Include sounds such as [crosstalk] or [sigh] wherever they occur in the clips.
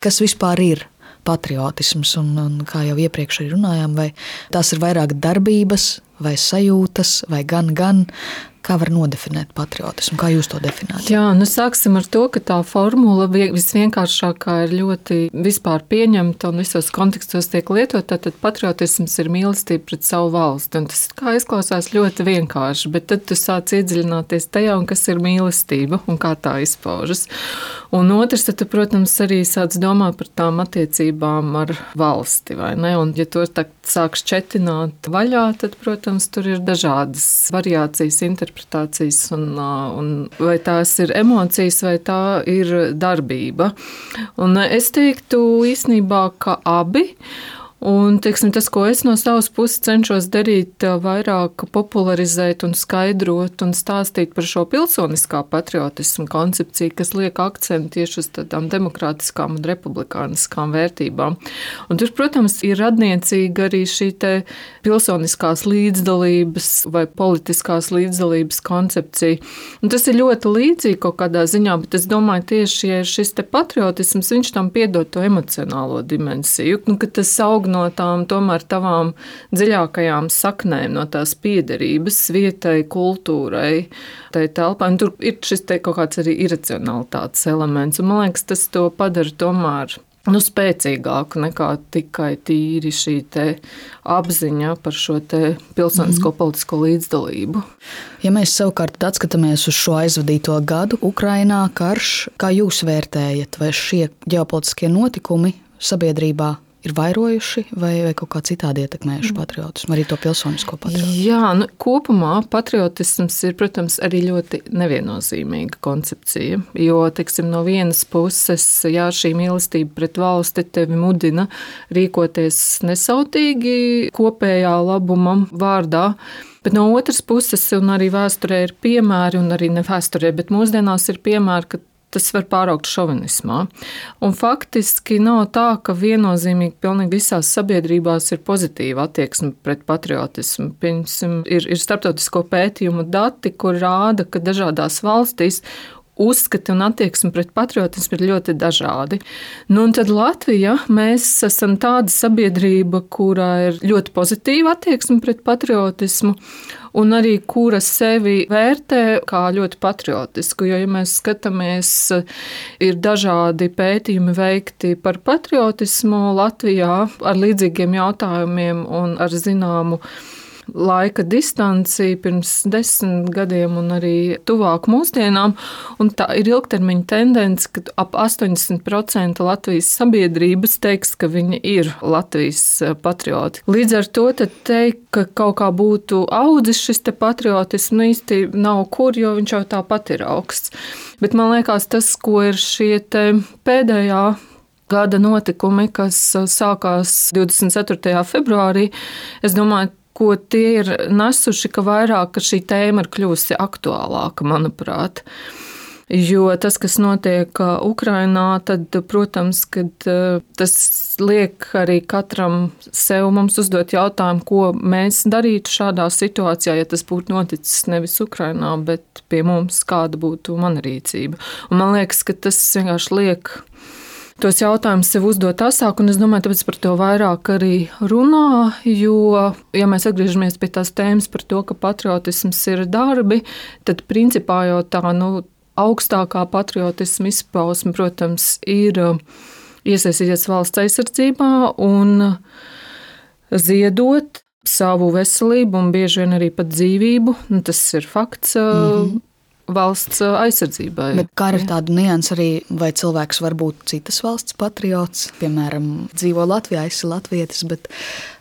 Kas vispār ir patriotisms? Un, un kā jau iepriekš runājām, vai tās ir vairāk darbības, vai sajūtas, vai gan, gan Kā var nodefinēt patriotismu? Kā jūs to definējat? Jā, nu sāksim ar to, ka tā formula visvienkāršākā ir ļoti vispār pieņemta un visos kontekstos tiek lietota. Tad patriotisms ir mīlestība pret savu valsti. Un tas kā izklausās ļoti vienkārši, bet tad tu sāc iedziļināties tajā, kas ir mīlestība un kā tā izpaužas. Un otrs, tad, tu, protams, arī sāc domāt par tām attiecībām ar valsti. Un, ja to sāk šķetināt vaļā, tad, protams, tur ir dažādas variācijas interpretācijas interpretācijas, un, un vai tās ir emocijas, vai tā ir darbība. Un es teiktu īstenībā, ka abi. Un, teiksim, tas, ko es no savas puses cenšos darīt, vairāk popularizēt, un skaidrot un stāstīt par šo pilsoniskā patriotismu koncepciju, kas liek akcentu tieši uz tādām demokrātiskām un republikāniskām vērtībām. Un tur, protams, ir radniecīga arī šī pilsoniskās līdzdalības vai politiskās līdzdalības koncepcija. Un tas ir ļoti līdzīgi kaut kādā ziņā, bet es domāju, tieši ja šis patriotisms, viņš tam piedod to emocionālo dimensiju, nu, ka tas aug no tām tomēr tavām dziļākajām saknēm, no tās piederības vietai, kultūrai, tai telpai. Un tur ir šis te kaut kāds arī iracionalitātes elements. Un man liekas, tas to padara tomēr nu, spēcīgāku nekā tikai tīri šī apziņa par šo pilsonisko mm. politisko līdzdalību. Ja mēs savukārt atskatāmies uz šo aizvadīto gadu, Ukrainā karš, kā jūs vērtējat, vai šie ģeopolitiskie notikumi sabiedrībā ir vairojuši vai, vai kaut kā citādi ietekmējuši patriotismu, arī to pilsonisko patriotismu? Jā, nu, kopumā patriotisms ir, protams, arī ļoti neviennozīmīga koncepcija. Jo, teiksim, no vienas puses, jā, šī mīlestība pret valsti tevi mudina rīkoties nesautīgi kopējā labuma vārdā. Bet no otras puses, un arī vēsturē ir piemēri, un arī ne vēsturē, bet mūsdienās ir piemēri, ka tas var pāraukt šovinismā. Un faktiski nav tā, ka viennozīmīgi pilnīgi visās sabiedrībās ir pozitīva attieksme pret patriotismu. Piemēram, ir, ir starptautisko pētījumu dati, kur rāda, ka dažādās valstīs uzskati un attieksme pret patriotismu ir ļoti dažādi. Nu, tad Latvija, mēs esam tāda sabiedrība, kurā ir ļoti pozitīva attieksme pret patriotismu. Un arī kura sevi vērtē kā ļoti patriotisku. Jo, ja mēs skatāmies, ir dažādi pētījumi veikti par patriotismu Latvijā ar līdzīgiem jautājumiem un ar zināmu laika distanci pirms desmit gadiem un arī tuvāk mūsdienām. Un tā ir ilgtermiņa tendence, ka ap 80% Latvijas sabiedrības teiks, ka viņi ir Latvijas eh, patrioti. Līdz ar to teikt, ka kaut kā būtu audzis šis patriotisms, nu īsti nav kur, jo viņš jau tāpat ir augsts. Bet man liekas, tas, ko ir šie pēdējā gada notikumi, kas eh, sākās 24. februārī, es domāju, ko tie ir nesuši, ka vairāk ka šī tēma ir kļuvusi aktuālāka, manuprāt. Jo tas, kas notiek Ukrajinā, tad, protams, kad, tas liek arī katram sev uzdot jautājumu, ko mēs darītu šādā situācijā, ja tas būtu noticis nevis Ukrajinā, bet pie mums, kāda būtu mana rīcība. Un man liekas, ka tas vienkārši liek tos jautājumus sev uzdot asāk, un es domāju, tāpēc par to vairāk arī runā, jo, ja mēs atgriežamies pie tās tēmas par to, ka patriotisms ir darbi, tad principā jau tā, nu, augstākā patriotisma izpausme, protams, ir uh, iesaistīties valsts aizsardzībā un ziedot savu veselību un bieži vien arī pat dzīvību. Nu, tas ir fakts. Mm -hmm valsts aizsardzībai. Bet kā ir tāda nianses arī, vai cilvēks var būt citas valsts patriots, piemēram, dzīvo Latvijā, esi latvietis, bet,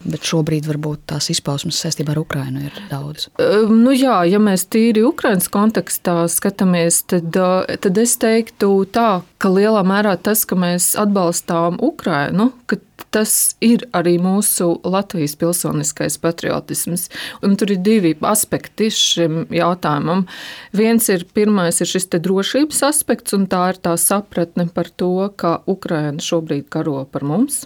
bet šobrīd varbūt tās izpausmes saistībā ar Ukrainu ir daudz. Nu jā, ja mēs tīri Ukrainas kontekstā skatāmies, tad, tad es teiktu tā, ka lielā mērā tas, ka mēs atbalstām Ukrainu, ka tas ir arī mūsu Latvijas pilsoniskais patriotisms. Un tur ir divi aspekti šim jautājumam. Viens ir, pirmais ir šis drošības aspekts, un tā ir tā sapratne par to, ka Ukraina šobrīd karo par mums.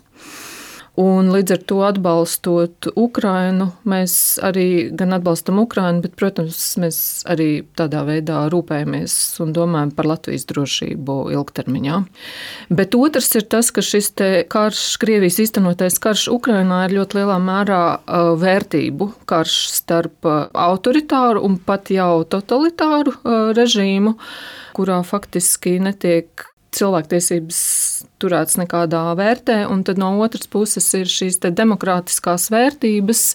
Un līdz ar to atbalstot Ukrainu, mēs arī gan atbalstam Ukrainu, bet, protams, mēs arī tādā veidā rūpējamies un domājam par Latvijas drošību ilgtermiņā. Bet otrs ir tas, ka šis karš, Krievijas īstenotais karš Ukrainā ir ļoti lielā mērā vērtību karš starp autoritāru un pat jau totalitāru režīmu, kurā faktiski netiek cilvēktiesības turētas nekādā vērtē, un tad no otras puses ir šīs demokrātiskās vērtības.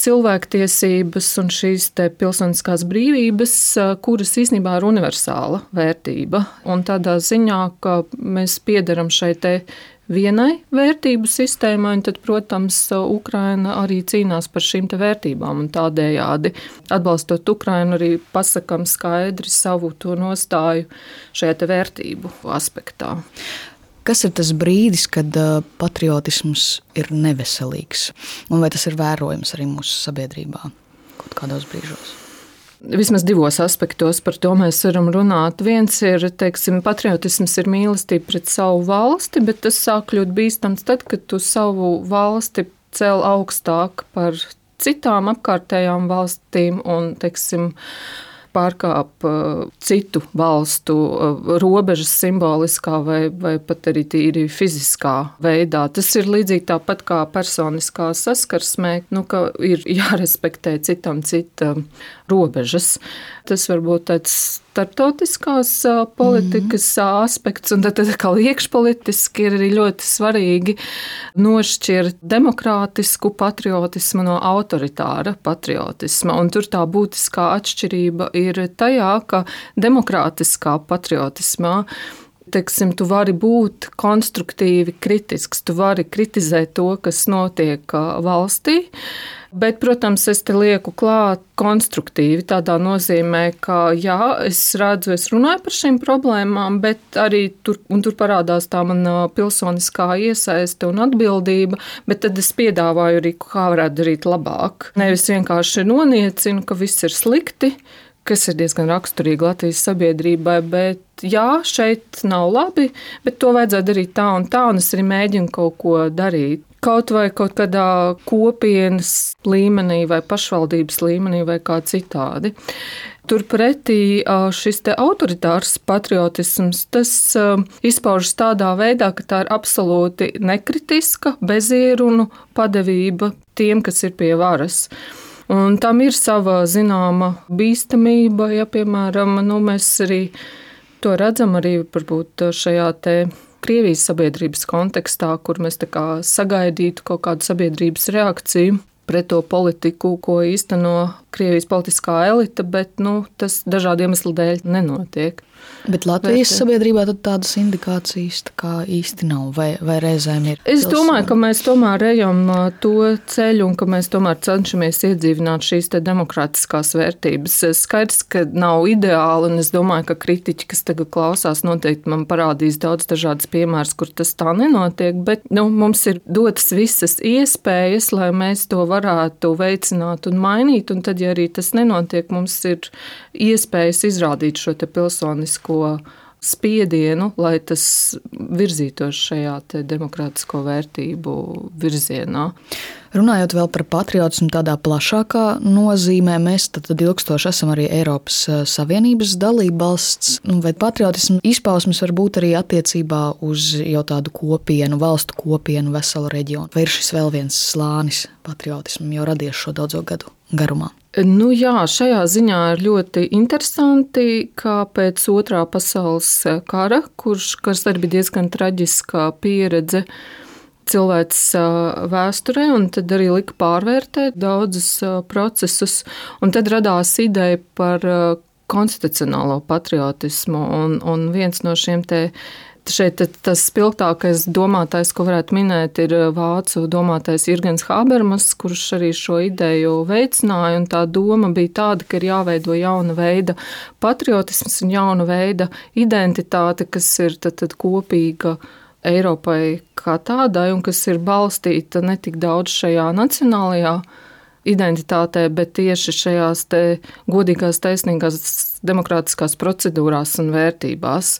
Cilvēktiesības un šīs pilsoniskās brīvības, kuras īstenībā ir universāla vērtība. Un tādā ziņā, ka mēs piedaram šai vienai vērtību sistēmai, un tad, protams, Ukraina arī cīnās par šīm vērtībām. Tādējādi, atbalstot Ukrainu, arī pasakām skaidri savu nostāju šajā vērtību aspektā. Kas ir tas brīdis, kad uh, patriotisms ir neveselīgs? Un vai tas ir vērojams arī mūsu sabiedrībā kaut kādos brīžos? Vismaz divos aspektos par to mēs varam runāt. Viens ir, teiksim, patriotisms ir mīlestība pret savu valsti, bet tas sāk kļūt bīstams tad, kad tu savu valsti cel augstāk par citām apkārtējām valstīm un, teiksim, pārkāp uh, citu valstu uh, robežas simboliskā vai, vai pat arī tīri fiziskā veidā. Tas ir līdzīgi tāpat kā personiskā saskarsmē, nu, ka ir [laughs] jārespektē citam cita robežas. Tas var būt tāds starptautiskās politikas mm -hmm. aspekts, un tad, tad kā iekšpolitiski ir arī ļoti svarīgi nošķirt demokrātisku patriotismu no autoritāra patriotisma. Un tur tā būtiskā atšķirība ir tajā, ka demokrātiskā patriotismā teiksim, tu vari būt konstruktīvi kritisks, tu vari kritizēt to, kas notiek valstī. Bet, protams, es te lieku klāt konstruktīvi, tādā nozīmē, ka jā, es redzu, es runāju par šīm problēmām, bet arī tur, tur parādās tā mana pilsoniskā iesaiste un atbildība, bet tad es piedāvāju arī, kā varētu darīt labāk. Nevis vienkārši noniecinu, ka viss ir slikti, kas ir diezgan raksturīgi Latvijas sabiedrībai, bet jā, šeit nav labi, bet to vajadzētu darīt tā un tā, un es arī mēģinu kaut ko darīt kaut vai kaut kādā kopienas līmenī, vai pašvaldības līmenī, vai kā citādi. Turpretī šis autoritārs patriotisms izpaužas tādā veidā, ka tā ir absolūti nekritiska, bezierunu padevība tiem, kas ir pie varas. Un tam ir sava zināma bīstamība, ja, piemēram, nu, mēs arī to redzam arī šajā Krievijas sabiedrības kontekstā, kur mēs sagaidītu kaut kādu sabiedrības reakciju pret to politiku, ko īsteno Krievijas politiskā elite, bet nu, tas dažādu iemeslu dēļ nenotiek. Bet Latvijas Bet, sabiedrībā tādas indikācijas tā īsti nav, vai, vai reizēm ir? Es domāju, ka mēs tomēr ejam to ceļu un ka mēs tomēr cenšamies iedzīvināt šīs demokrātiskās vērtības. Skaidrs, ka nav ideāli, un es domāju, ka kritiķi, kas tagad klausās, noteikti man parādīs daudz dažādas piemēras, kur tas tā nenotiek, bet nu, mums ir dotas visas iespējas, lai mēs to varētu veicināt un mainīt, un tad, ja arī tas nenotiek, mums ir iespējas izrādīt šo pilsonisko politisko spiedienu, lai tas virzītos šajā demokrātisko vērtību virzienā. Runājot vēl par patriotismu tādā plašākā nozīmē, mēs tad ilgstoši esam arī Eiropas eh, Savienības dalībvalsts. Nu, vai patriotismu izpausmes var būt arī attiecībā uz jau tādu kopienu, valstu kopienu, veselu reģionu? Vai ir šis vēl viens slānis patriotismam jau radies šo daudzo gadu garumā? Nu, jā, šajā ziņā ir ļoti interesanti, ka pēc otrā pasaules kara, kurš kas arī bija diezgan traģiska pieredze cilvēks vēsturē, un tad arī lika pārvērtēt daudzus procesus, un tad radās ideja par konstitucionālo patriotismu, un, un viens no šiem te Šeit tas spilgtākais domātais, ko varētu minēt, ir vācu domātais Jurgens Habermas, kurš arī šo ideju veicināja. Tā doma bija tāda, ka ir jāveido jauna veida patriotisms un jauna veida identitāte, kas ir tad, tad kopīga Eiropai kā tādai un kas ir balstīta ne tik daudz šajā nacionālajā identitātē, bet tieši šajās godīgās, taisnīgās, demokrātiskās procedūrās un vērtībās.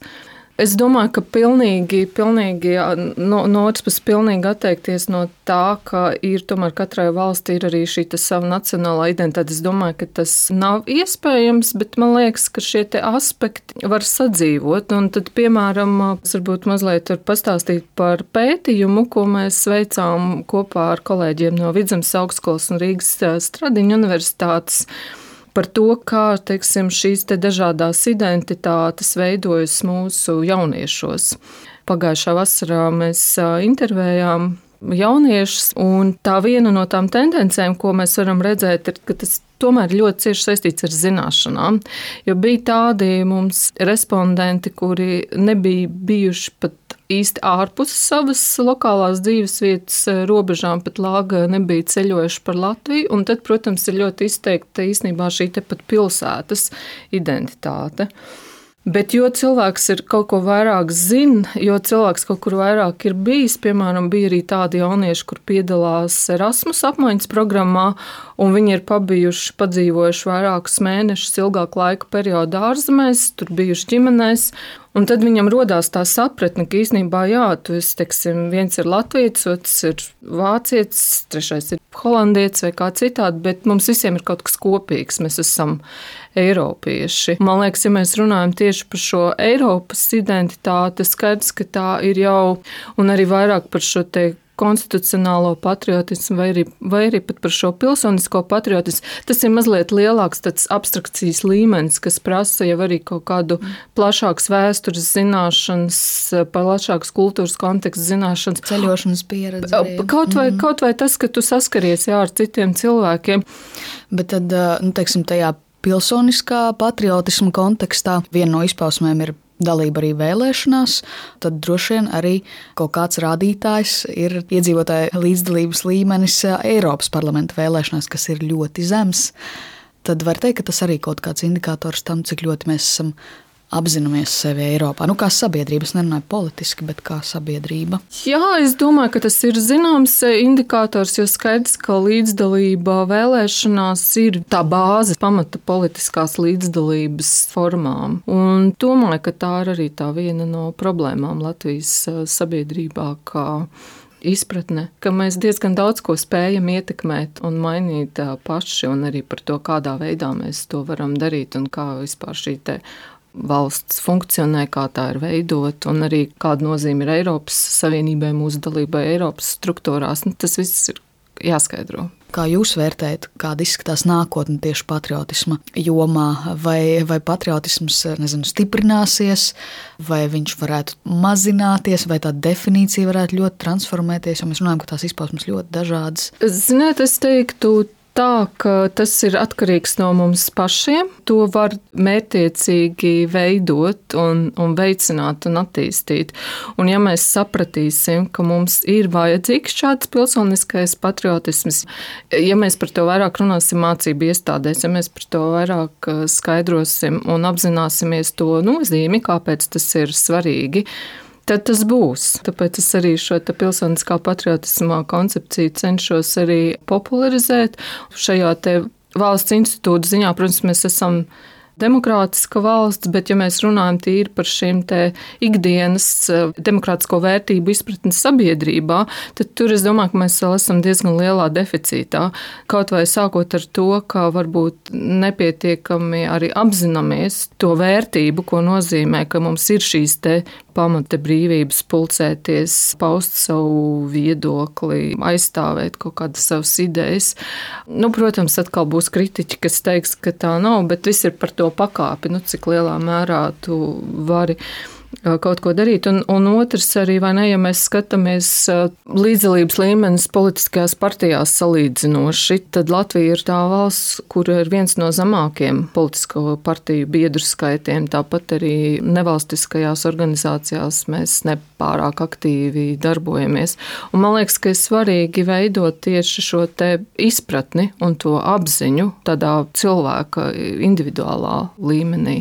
Es domāju, ka pilnīgi, pilnīgi no, no otras puses, pilnīgi atteikties no tā, ka ir tomēr katrai valstī ir arī šī sava nacionālā identitāte. Es domāju, ka tas nav iespējams, bet man liekas, ka šie aspekti var sadzīvot. Un tad, piemēram, es varbūt mazliet var pastāstīt par pētījumu, ko mēs veicām kopā ar kolēģiem no Vidzemes augstskolas un Rīgas Stradiņu universitātes par to, kā teiksim, šīs te dažādas identitātes veidojas mūsu jauniešos. Pagājušā vasarā mēs intervējām jauniešus, un tā viena no tām tendencēm, ko mēs varam redzēt, ir, ka tas tomēr ļoti cieši saistīts ar zināšanām. Jo bija tādi mums respondenti, kuri nebija bijuši pat īsti ārpus savas lokālās dzīves vietas eh, robežām, pat lāga nebija ceļojuši par Latviju. Un tad, protams, ir ļoti izteikta īstenībā šī tepat pilsētas identitāte. Bet jo cilvēks ir kaut ko vairāk zina, jo cilvēks kaut kur vairāk ir bijis, piemēram, bija arī tādi jaunieši, kur piedalās Erasmus apmaiņas programmā, un viņi ir pabijuši, padzīvojuši vairākus mēnešus, ilgāku laika periodu ārzemēs, tur bijuši ģimenēs, Un tad viņam radās tā sapratne, ka īstenībā, jā, tu esi, teiksim, viens ir latviečs, otrs ir vācietis, trešais ir holandietis vai kā citādi, bet mums visiem ir kaut kas kopīgs. Mēs esam eiropieši. Man liekas, ja mēs runājam tieši par šo Eiropas identitāti, skaidrs, ka tā ir jau, un arī vairāk par šo te konstitucionālo patriotismu, vai arī, vai arī pat par šo pilsonisko patriotismu. Tas ir mazliet lielāks abstrakcijas līmenis, kas prasa jau arī kaut kādu plašāku vēstures zināšanas, plašākas kultūras kontekstu zināšanas. Ceļošanas pieredzi. Kaut vai, mm. kaut vai tas, ka tu saskaries jā, ar citiem cilvēkiem. Bet tad, nu, teiksim, tajā pilsoniskā patriotisma kontekstā viena no izpausmēm ir dalība arī vēlēšanās, tad droši vien arī kaut kāds rādītājs ir iedzīvotāju līdzdalības līmenis Eiropas parlamenta vēlēšanās, kas ir ļoti zems. Tad var teikt, ka tas arī kaut kāds indikators tam, cik ļoti mēs esam apzināmies sevi Eiropā. Nu, kā sabiedrība, es nerunāju politiski, bet kā sabiedrība. Jā, es domāju, ka tas ir zināms indikators, jo skaidrs, ka līdzdalība vēlēšanās ir tā bāze, pamata politiskās līdzdalības formām. Un domāju, ka tā ir arī tā viena no problēmām Latvijas sabiedrībā izpratne, ka mēs diezgan daudz ko spējam ietekmēt un mainīt paši, un arī par to, kādā veidā mēs to varam darīt un kā vispār šī valsts funkcionē, kā tā ir veidota, un arī kāda nozīme ir Eiropas Savienībai, mūsu dalībai Eiropas struktūrās. Nu, tas viss ir jāskaidro. Kā jūs vērtējat, kāda izskatās nākotne tieši patriotisma jomā? Vai, vai patriotisms nezinu, stiprināsies, vai viņš varētu mazināties, vai tā definīcija varētu ļoti transformēties? Jo mēs runājam, ka tās izpausmes ļoti dažādas. Ziniet, es teiktu, tā, ka tas ir atkarīgs no mums pašiem. To var mērķiecīgi veidot, un, un veicināt un attīstīt. Un, ja mēs sapratīsim, ka mums ir vajadzīgs šāds pilsoniskais patriotisms, ja mēs par to vairāk runāsim mācību iestādēs, ja mēs par to vairāk uh, skaidrosim un apzināsimies to nozīmi, kāpēc tas ir svarīgi tad tas būs. Tāpēc es arī šo pilsoniskā patriotismā koncepciju cenšos arī popularizēt. Šajā valsts institūta ziņā, protams, mēs esam demokrātiska valsts, bet ja mēs runājam tīri par šīm ikdienas eh, demokrātisko vērtību izpratni sabiedrībā, tad tur es domāju, ka mēs vēl esam diezgan lielā deficītā. Kaut vai sākot ar to, ka varbūt nepietiekami arī apzināmies to vērtību, ko nozīmē, ka mums ir šīs pamata brīvības pulcēties, paust savu viedokli, aizstāvēt kaut kādas savas idejas. Nu, protams, atkal būs kritiķi, kas teiks, ka tā nav, bet viss ir par to pakāpi, nu, cik lielā mērā tu vari kaut ko darīt. Un, un otrs arī, ne, ja mēs skatāmies līdzdalības līmenis politiskajās partijās salīdzinoši, tad Latvija ir tā valsts, kur ir viens no zemākiem politisko partiju biedru skaitiem. Tāpat arī nevalstiskajās organizācijās mēs nepārāk aktīvi darbojamies. Un man liekas, ka ir svarīgi veidot tieši šo izpratni un to apziņu tādā cilvēka individuālā līmenī.